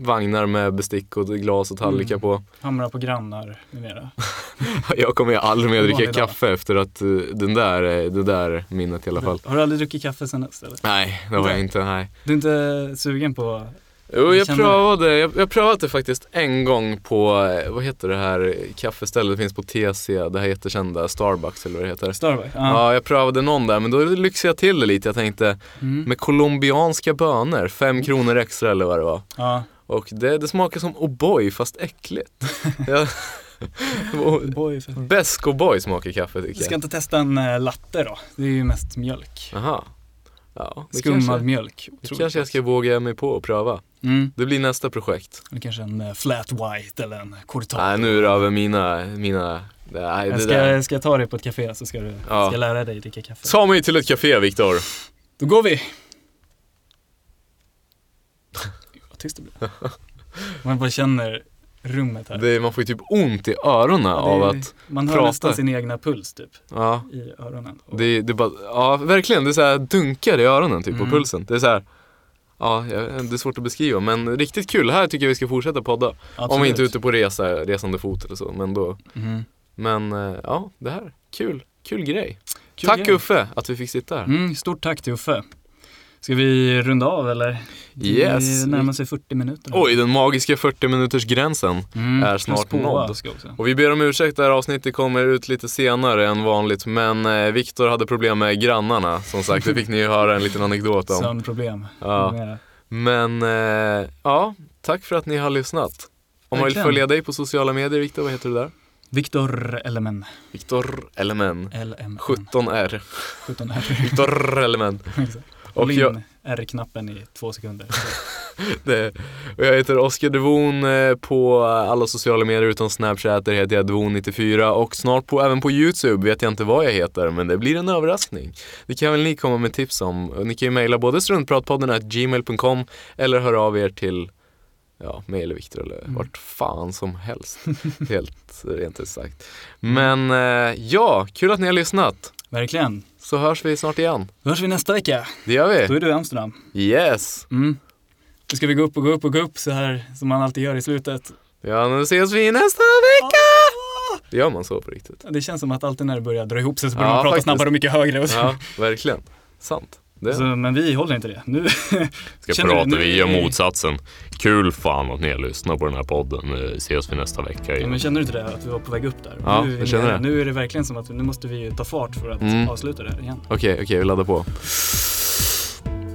Speaker 2: vagnar med bestick och glas och tallrikar
Speaker 1: Mm.
Speaker 2: på.
Speaker 1: Hamra på grannar med mera. (laughs)
Speaker 2: Jag kommer ju aldrig mer dricka kaffe efter att eh, den där, eh, det där minnet i alla fall.
Speaker 1: Har du aldrig druckit kaffe sen dess eller?
Speaker 2: Nej, det var jag inte. Nej.
Speaker 1: Du är inte sugen på
Speaker 2: Jo,
Speaker 1: Jag
Speaker 2: prövade, jag, jag prövade det faktiskt en gång på, eh, vad heter det här kaffestället, det finns på TC, det här jättekända Starbucks eller vad det heter.
Speaker 1: Starbucks?
Speaker 2: Ja, jag prövade någon där, men då lyxade jag till det lite. Jag tänkte,
Speaker 1: Mm.
Speaker 2: med colombianska bönor, fem kronor extra eller vad det var.
Speaker 1: ja.
Speaker 2: Och det, det smakar som O'boy fast äckligt. (laughs) Jag-. Besk O'boy smakar kaffe
Speaker 1: Du
Speaker 2: tycker
Speaker 1: ska
Speaker 2: jag.
Speaker 1: inte testa en eh, latte då? Det är ju mest mjölk.
Speaker 2: Aha. Ja,
Speaker 1: Skummad
Speaker 2: kanske,
Speaker 1: mjölk.
Speaker 2: det kanske jag ska våga mig på och pröva.
Speaker 1: Mm.
Speaker 2: Det blir nästa projekt.
Speaker 1: Eller kanske en eh, flat white eller en cortado.
Speaker 2: Nej, nu är det över mina, mina, nej
Speaker 1: jag ska, jag ska ta dig på ett café så ska du
Speaker 2: Ja.
Speaker 1: ska lära dig dricka kaffe.
Speaker 2: Ta mig till ett café Viktor.
Speaker 1: Då går vi! (laughs) Vad tyst det blir. Man bara känner rummet här.
Speaker 2: Det, man får ju typ ont i öronen
Speaker 1: Ja,
Speaker 2: av
Speaker 1: är-
Speaker 2: att,
Speaker 1: Man hör
Speaker 2: prata.
Speaker 1: nästan sin egna puls typ
Speaker 2: ja,
Speaker 1: i öronen. Och-
Speaker 2: det, det bara, ja verkligen, det är så här dunkar i öronen typ på
Speaker 1: Mm.
Speaker 2: pulsen. Det är så här, ja, det är svårt att beskriva men riktigt kul. Här tycker jag vi ska fortsätta podda. Om
Speaker 1: Absolut.
Speaker 2: vi inte är ute på resa, resande fot eller så, men då,
Speaker 1: Mhm.
Speaker 2: men eh, ja, det här, kul, kul grej.
Speaker 1: Kul
Speaker 2: Tack
Speaker 1: grej.
Speaker 2: Uffe att vi fick sitta här.
Speaker 1: Mm, stort tack till Uffe. Ska vi runda av eller?
Speaker 2: Yes.
Speaker 1: Det närmar sig 40 minuter.
Speaker 2: Oj, den magiska 40 minuters gränsen.
Speaker 1: mm,
Speaker 2: är snart nådd. Och vi ber om ursäkt, det här avsnittet kommer ut lite senare än vanligt men eh, Viktor hade problem med grannarna som sagt, det fick ni ju höra en liten anekdot om.
Speaker 1: Sömnproblem.
Speaker 2: Ja. Men eh, ja, tack för att ni har lyssnat. Om man vill följa dig på sociala medier, Viktor, vad heter du där?
Speaker 1: Viktor Elemen.
Speaker 2: Viktor Elemen.
Speaker 1: LM.
Speaker 2: 17R.
Speaker 1: 17 R.
Speaker 2: Viktor Elemen. (laughs) Och jag,
Speaker 1: R-knappen i två sekunder. (laughs)
Speaker 2: det, och jag heter Oskar Devon eh, på alla sociala medier utom Snapchat, där heter jag Devon94 och snart på, även på YouTube vet jag inte vad jag heter men det blir en överraskning. Det kan väl ni komma med tips om. Ni kan ju mejla både struntpratpodden gmail.com eller höra av er till ja, mig eller Viktor eller
Speaker 1: Mm.
Speaker 2: vart fan som helst. (laughs) Helt rent ut sagt. Men eh, ja, kul att ni har lyssnat.
Speaker 1: Verkligen.
Speaker 2: Så hörs vi snart igen.
Speaker 1: Då hörs vi nästa vecka.
Speaker 2: Det gör
Speaker 1: Då
Speaker 2: vi.
Speaker 1: är du i Amsterdam.
Speaker 2: Yes.
Speaker 1: Mm. Då ska vi gå upp och gå upp och gå upp så här som man alltid gör i slutet.
Speaker 2: Ja, nu ses vi nästa vecka! Gör man så på riktigt?
Speaker 1: Det känns som att alltid när det börjar dra ihop sig så börjar
Speaker 2: Ja,
Speaker 1: man prata
Speaker 2: faktiskt.
Speaker 1: snabbare och mycket högre.
Speaker 2: Ja, verkligen. Sant. Det.
Speaker 1: Så, men vi håller inte det. Nu (laughs)
Speaker 4: Ska prata, vi gör motsatsen. Kul fan att ni har lyssnat på den här podden. Ses vi nästa vecka
Speaker 1: Ja,
Speaker 4: igen.
Speaker 1: men känner du inte det? Att vi var på väg upp där?
Speaker 2: Ja,
Speaker 1: nu,
Speaker 2: jag känner det.
Speaker 1: nu är det verkligen som att nu måste vi ta fart för att
Speaker 2: Mm.
Speaker 1: avsluta det här igen.
Speaker 2: Okej, okej, vi laddar på.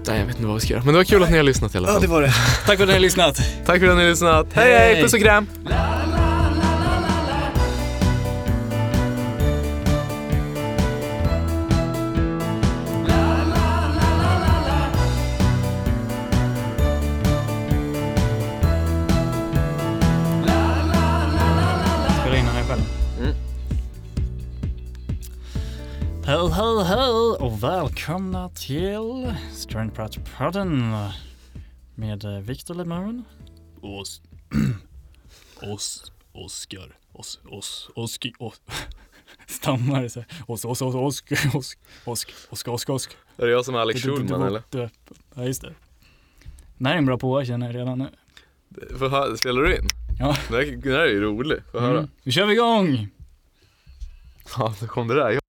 Speaker 2: Nej, jag vet inte vad vi ska göra. Men det var kul att ni har lyssnat i alla fall.
Speaker 1: var det. Tack för att ni har lyssnat.
Speaker 2: Tack för att ni har lyssnat. Hej, hej! Puss och kram!
Speaker 1: Välkomna till Strandpratpodden med eh, Victor Lemon. Os... (clears throat) Os... Oskar. Os... Os... Oski... Os... (laughs) Stammar så här. Os... Os... Os... Osk... Osk... Osk... Osk... Osk... Osk.
Speaker 2: Är det jag som är Alex Schulman eller?
Speaker 1: Ja, just det. Den här är en bra på känner jag redan nu.
Speaker 2: Får Spelar du in?
Speaker 1: Ja.
Speaker 2: Den här, den här är ju rolig. Får höra.
Speaker 1: Mm. Nu kör vi igång!
Speaker 2: Ja, då kom det där.